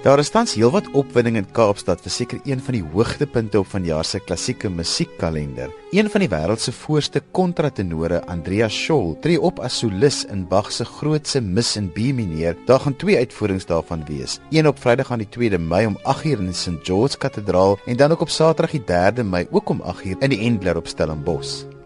Daar is tans heelwat opwinding in Kaapstad vir seker een van die hoogtepunte op vanjaar se klassieke musiekkalender. Een van die wêreld se voorste kontratenore, Andrea Scholl, tree op as solis in Bach se grootse Mis in B mineur. Daar gaan twee uitvoerings daarvan wees. Een op Vrydag aan die 2de Mei om 8uur in die St George Kathedraal en dan ook op Saterdag die 3de Mei ook om 8uur in die Endler op Stellenbosch.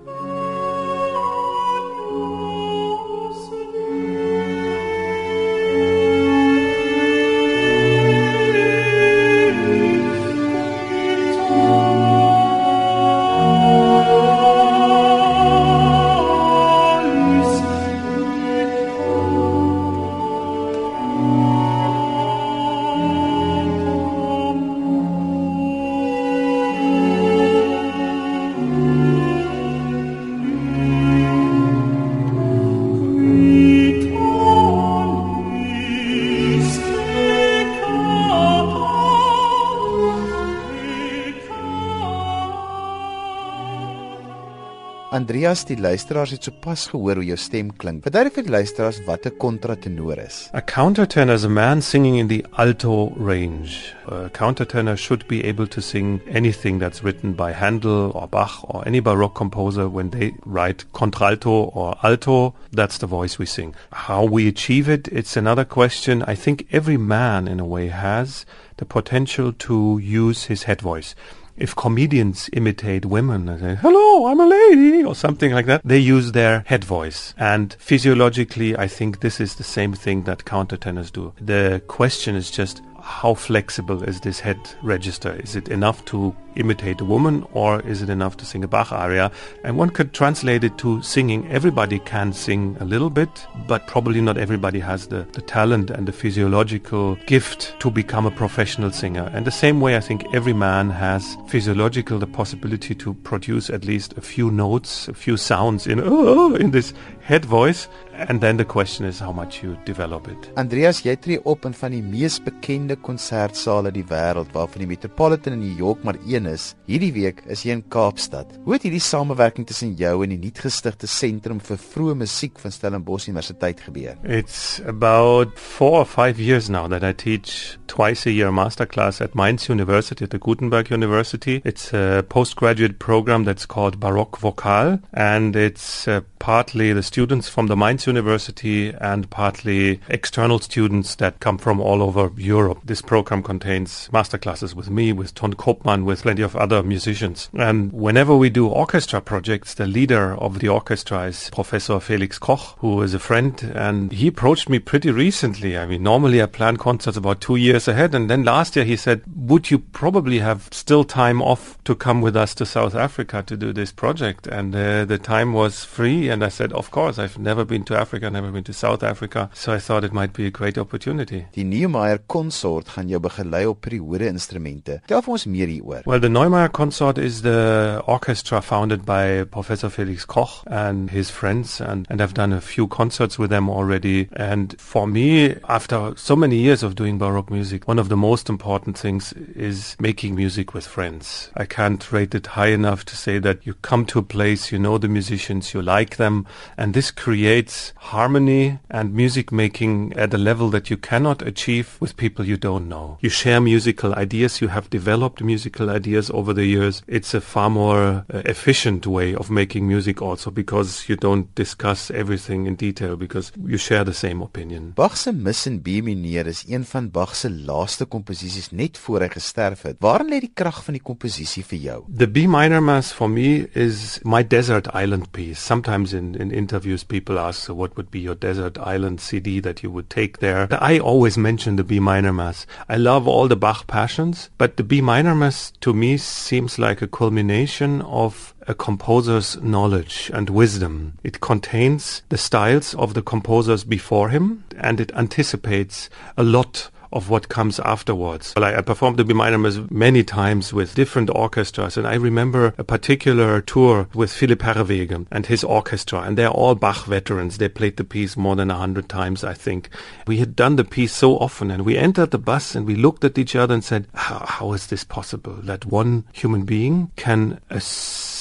Andreas, die luisteraars het sopas gehoor hoe jou stem klink. Verduidelik vir die luisteraars wat 'n kontratenor is. A countertenor is a man singing in the alto range. A countertenor should be able to sing anything that's written by Handel or Bach or any baroque composer when they write contralto or alto, that's the voice we sing. How we achieve it, it's another question. I think every man in a way has the potential to use his head voice if comedians imitate women and say, hello, I'm a lady, or something like that, they use their head voice. And physiologically, I think this is the same thing that countertenors do. The question is just, how flexible is this head register? Is it enough to imitate a woman or is it enough to sing a Bach aria? And one could translate it to singing. Everybody can sing a little bit, but probably not everybody has the, the talent and the physiological gift to become a professional singer. And the same way, I think every man has physiological the possibility to produce at least a few notes, a few sounds in, in this head voice. And then the question is how much you develop it. Andreas, jy tree op in van die mees bekende konsertsale die wêreld, waarvan die Metropolitan in New York maar een is. Hierdie week is jy in Kaapstad. Hoe het hierdie samewerking tussen jou en die nuutgestigte sentrum vir vroeë musiek van Stellenbosch Universiteit gebeur? It's about 4 or 5 years now that I teach twice a year masterclass at Mainz University at the Gutenberg University. It's a postgraduate program that's called Baroque Vocal and it's uh, partly the students from the Mainz University and partly external students that come from all over Europe. This program contains masterclasses with me, with Ton Koopman, with plenty of other musicians. And whenever we do orchestra projects, the leader of the orchestra is Professor Felix Koch, who is a friend, and he approached me pretty recently. I mean, normally I plan concerts about two years ahead, and then last year he said, Would you probably have still time off to come with us to South Africa to do this project? And uh, the time was free and I said, of course, I've never been to Africa, never been to South Africa. So I thought it might be a great opportunity. Die Neumeyer Consort gaan jou begelei op periode instrumente. Tel vir ons meer hieroor. Well, the Neumeyer Consort is the orchestra founded by Professor Felix Koch and his friends and, and I've done a few concerts with them already. And for me, after so many years of doing Baroque music, one of the most important things is making music with friends. I can't rate it high enough to say that you come to a place, you know the musicians, you like them, them, and this creates harmony and music making at a level that you cannot achieve with people you don't know. You share musical ideas, you have developed musical ideas over the years. It's a far more uh, efficient way of making music also because you don't discuss everything in detail because you share the same opinion. Bach se Mis in B mineur is een van Bach se laaste komposisies net voor hy gesterf het. Waarin lê die krag van die komposisie vir jou? The B minor mass for me is my desert island piece. Sometimes in, in interviews, people ask, so what would be your desert island CD that you would take there? I always mention the B minor Mass. I love all the Bach passions, but the B minor Mass to me seems like a culmination of a composer's knowledge and wisdom. It contains the styles of the composers before him and it anticipates a lot of what comes afterwards. Well, I, I performed the B minor mass many times with different orchestras, and I remember a particular tour with Philippe Herreweghe and his orchestra, and they're all Bach veterans. They played the piece more than a hundred times, I think. We had done the piece so often, and we entered the bus and we looked at each other and said, how is this possible that one human being can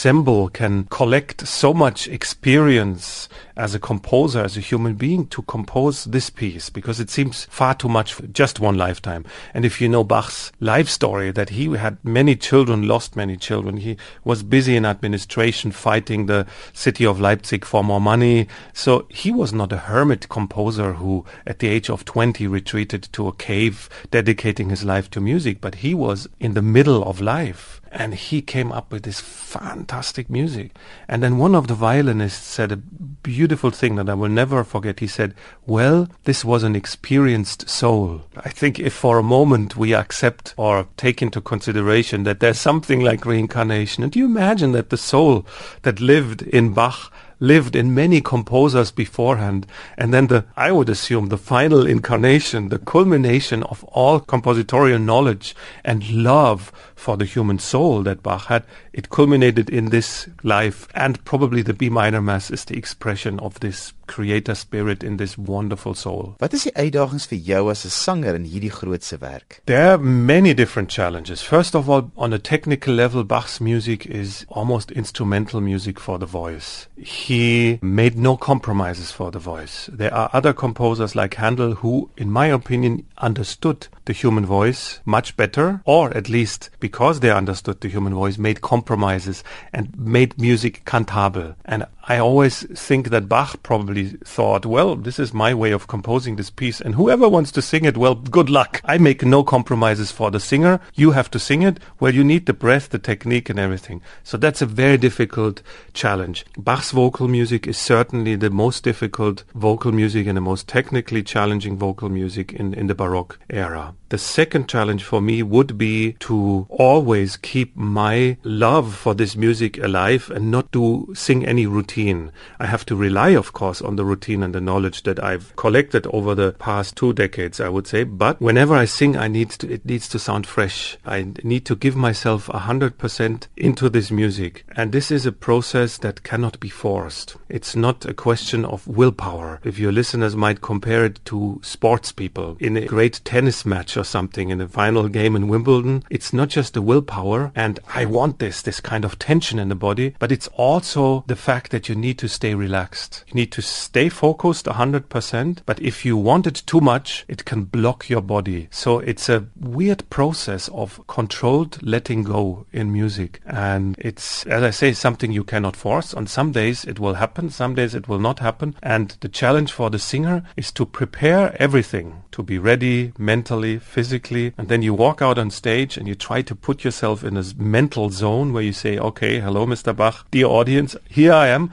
assemble, can collect so much experience as a composer, as a human being, to compose this piece? Because it seems far too much for just one lifetime. And if you know Bach's life story, that he had many children, lost many children. He was busy in administration, fighting the city of Leipzig for more money. So he was not a hermit composer who, at the age of 20, retreated to a cave, dedicating his life to music, but he was in the middle of life and he came up with this fantastic music. And then one of the violinists said a beautiful thing that I will never forget. He said, well, this was an experienced soul. I think if for a moment we accept or take into consideration that there's something like reincarnation, and do you imagine that the soul that lived in Bach lived in many composers beforehand. And then the, I would assume, the final incarnation, the culmination of all compositorial knowledge and love for the human soul that Bach had, it culminated in this life. And probably the B minor mass is the expression of this creator spirit in this wonderful soul. Wat is die uitdagings vir jou as 'n sanger in hierdie grootse werk? There are many different challenges. First of all, on a technical level, Bach's music is almost instrumental music for the voice. He made no compromises for the voice. There are other composers like Handel who, in my opinion, understood the human voice much better, or at least because they understood the human voice, made compromises and made music cantable. And I always think that Bach probably thought, well, this is my way of composing this piece, and whoever wants to sing it, well, good luck. I make no compromises for the singer. You have to sing it. Well, you need the breath, the technique, and everything. So that's a very difficult challenge. Bach's vocal music is certainly the most difficult vocal music and the most technically challenging vocal music in, in the Baroque era. The second challenge for me would be to always keep my love for this music alive and not to sing any routine. I have to rely, of course, on the routine and the knowledge that I've collected over the past two decades, I would say. But whenever I sing, I need to, it needs to sound fresh. I need to give myself a hundred percent into this music. And this is a process that cannot be forced. It's not a question of willpower. If your listeners might compare it to sports people in a great tennis match or something in the final game in Wimbledon, it's not just the willpower and I want this, this kind of tension in the body, but it's also the fact that you need to stay relaxed. You need to stay focused 100%, but if you want it too much, it can block your body. So it's a weird process of controlled letting go in music. And it's, as I say, something you cannot force. On some days it will happen, some days it will not happen. And the challenge for the singer is to prepare everything to be ready mentally, physically, and then you walk out on stage and you try to put yourself in a mental zone where you say, okay, hello, Mr. Bach, dear audience, here I am.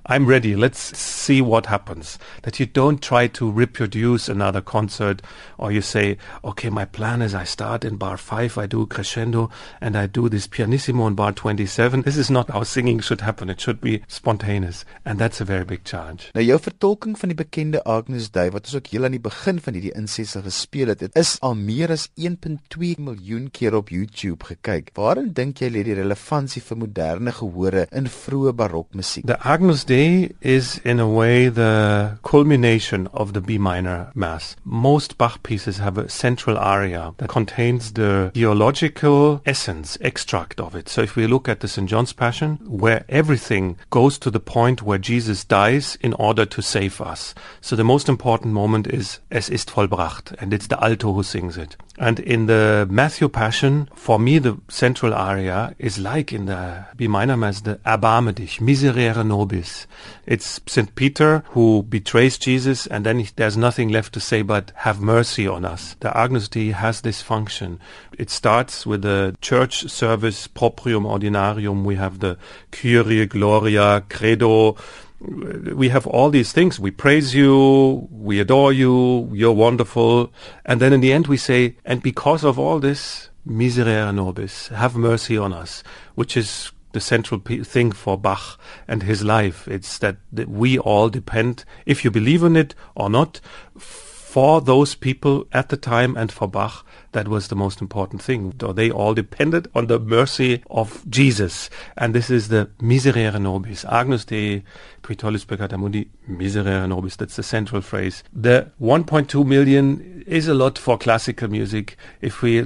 I'm ready. Let's see what happens. That you don't try to reproduce another concert or you say, okay, my plan is I start in bar 5, I do crescendo and I do this pianissimo in bar 27. This is not how singing should happen. It should be spontaneous and that's a very big challenge. Nou jou vertolking van die bekende Agnus Dei wat ons ook heel aan die begin van hierdie insesse gespeel het, het is al meer as 1.2 miljoen keer op YouTube gekyk. Waarin dink jy lê die relevantie vir moderne gehore in vroeë barokmusiek? The Agnus Dei is in a way the culmination of the B minor mass. Most Bach pieces have a central aria that contains the theological essence, extract of it. So if we look at the St. John's Passion, where everything goes to the point where Jesus dies in order to save us. So the most important moment is Es ist vollbracht, and it's the alto who sings it. And in the Matthew Passion, for me, the central aria is like in the B minor mass, the Erbarme dich, Miserere nobis. It's St. Peter who betrays Jesus, and then there's nothing left to say but have mercy on us. The Agnus Dei has this function. It starts with the church service, Proprium Ordinarium. We have the Kyrie, Gloria, Credo, we have all these things. We praise you, we adore you, you're wonderful. And then in the end we say, and because of all this, miserere nobis, have mercy on us, which is the central thing for Bach and his life. It's that, that we all depend, if you believe in it or not, for those people at the time and for Bach, that was the most important thing. They all depended on the mercy of Jesus. And this is the miserere nobis. Agnus Dei, qui tollis peccata mundi, miserere nobis. That's the central phrase. The 1.2 million is a lot for classical music. If we uh,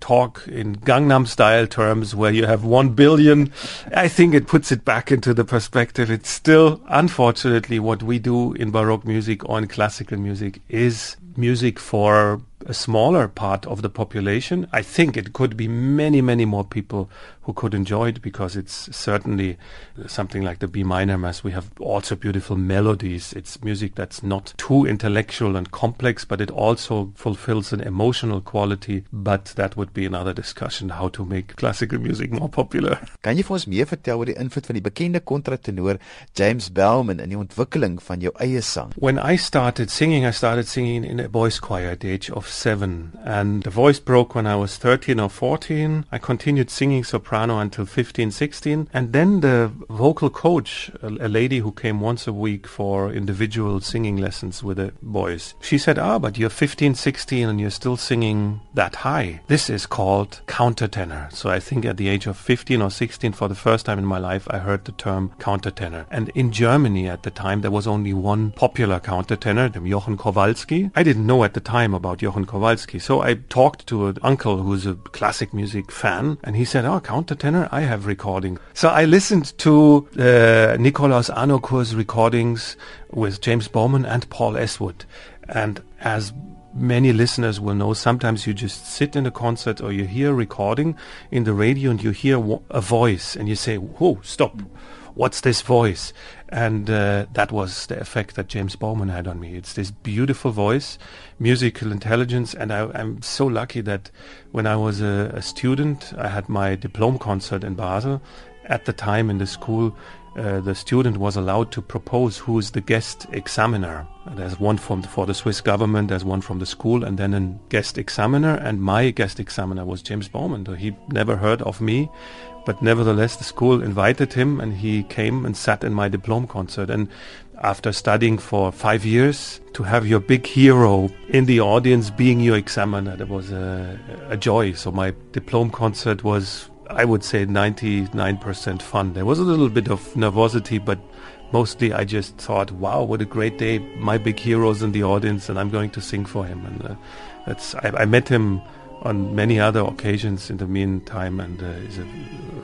talk in Gangnam style terms where you have 1 billion, I think it puts it back into the perspective. It's still, unfortunately, what we do in Baroque music or in classical music is music for a smaller part of the population. I think it could be many, many more people who could enjoy it because it's certainly something like the B minor mass. We have also beautiful melodies. It's music that's not too intellectual and complex, but it also fulfills an emotional quality. But that would be another discussion how to make classical music more popular. Kan jy vir ons meer vertel oor die invloed van die bekende kontratenor James Bowman in die ontwikkeling van jou eie sang? When I started singing, I started singing in a boys choir at the age of 7 and the voice broke when I was 13 or 14. I continued singing soprano until 15, 16. And then the vocal coach, a, lady who came once a week for individual singing lessons with the boys, she said, ah, but you're 15, 16 and you're still singing that high. This is called countertenor. So I think at the age of 15 or 16, for the first time in my life, I heard the term countertenor. And in Germany at the time, there was only one popular countertenor, Jochen Kowalski. I didn't know at the time about Kowalski. So I talked to an uncle who's a classic music fan and he said, oh, countertenor countertenor, I have recording. So I listened to uh, Nikolaus Harnoncourt's recordings with James Bowman and Paul Esswood. And as many listeners will know, sometimes you just sit in a concert or you hear a recording in the radio and you hear a voice and you say, whoa, stop. What's this voice? And uh, that was the effect that James Bowman had on me. It's this beautiful voice, musical intelligence, and I, am so lucky that when I was a, a, student, I had my diploma concert in Basel. At the time in the school, uh, the student was allowed to propose who is the guest examiner. There's one from for the Swiss government, there's one from the school, and then a guest examiner. And my guest examiner was James Bowman. He never heard of me, but nevertheless, the school invited him, and he came and sat in my diploma concert. And after studying for five years, to have your big hero in the audience being your examiner, that was a, a joy. So my diploma concert was I would say 99% fun. There was a little bit of nervosity, but mostly I just thought, wow, what a great day. My big hero's in the audience and I'm going to sing for him. And uh, that's, I, I, met him on many other occasions in the meantime and uh, he's a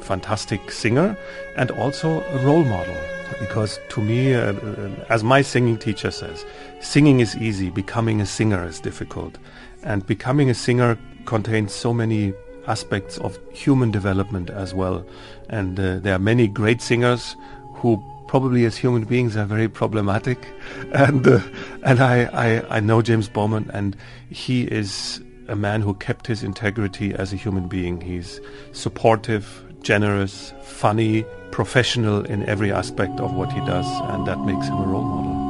fantastic singer and also a role model. Because to me, uh, uh as my singing teacher says, singing is easy, becoming a singer is difficult. And becoming a singer contains so many aspects of human development as well. And uh, there are many great singers who probably as human beings are very problematic. And uh, and I, I, I know James Bowman and he is a man who kept his integrity as a human being. He's supportive, generous, funny, professional in every aspect of what he does and that makes him a role model.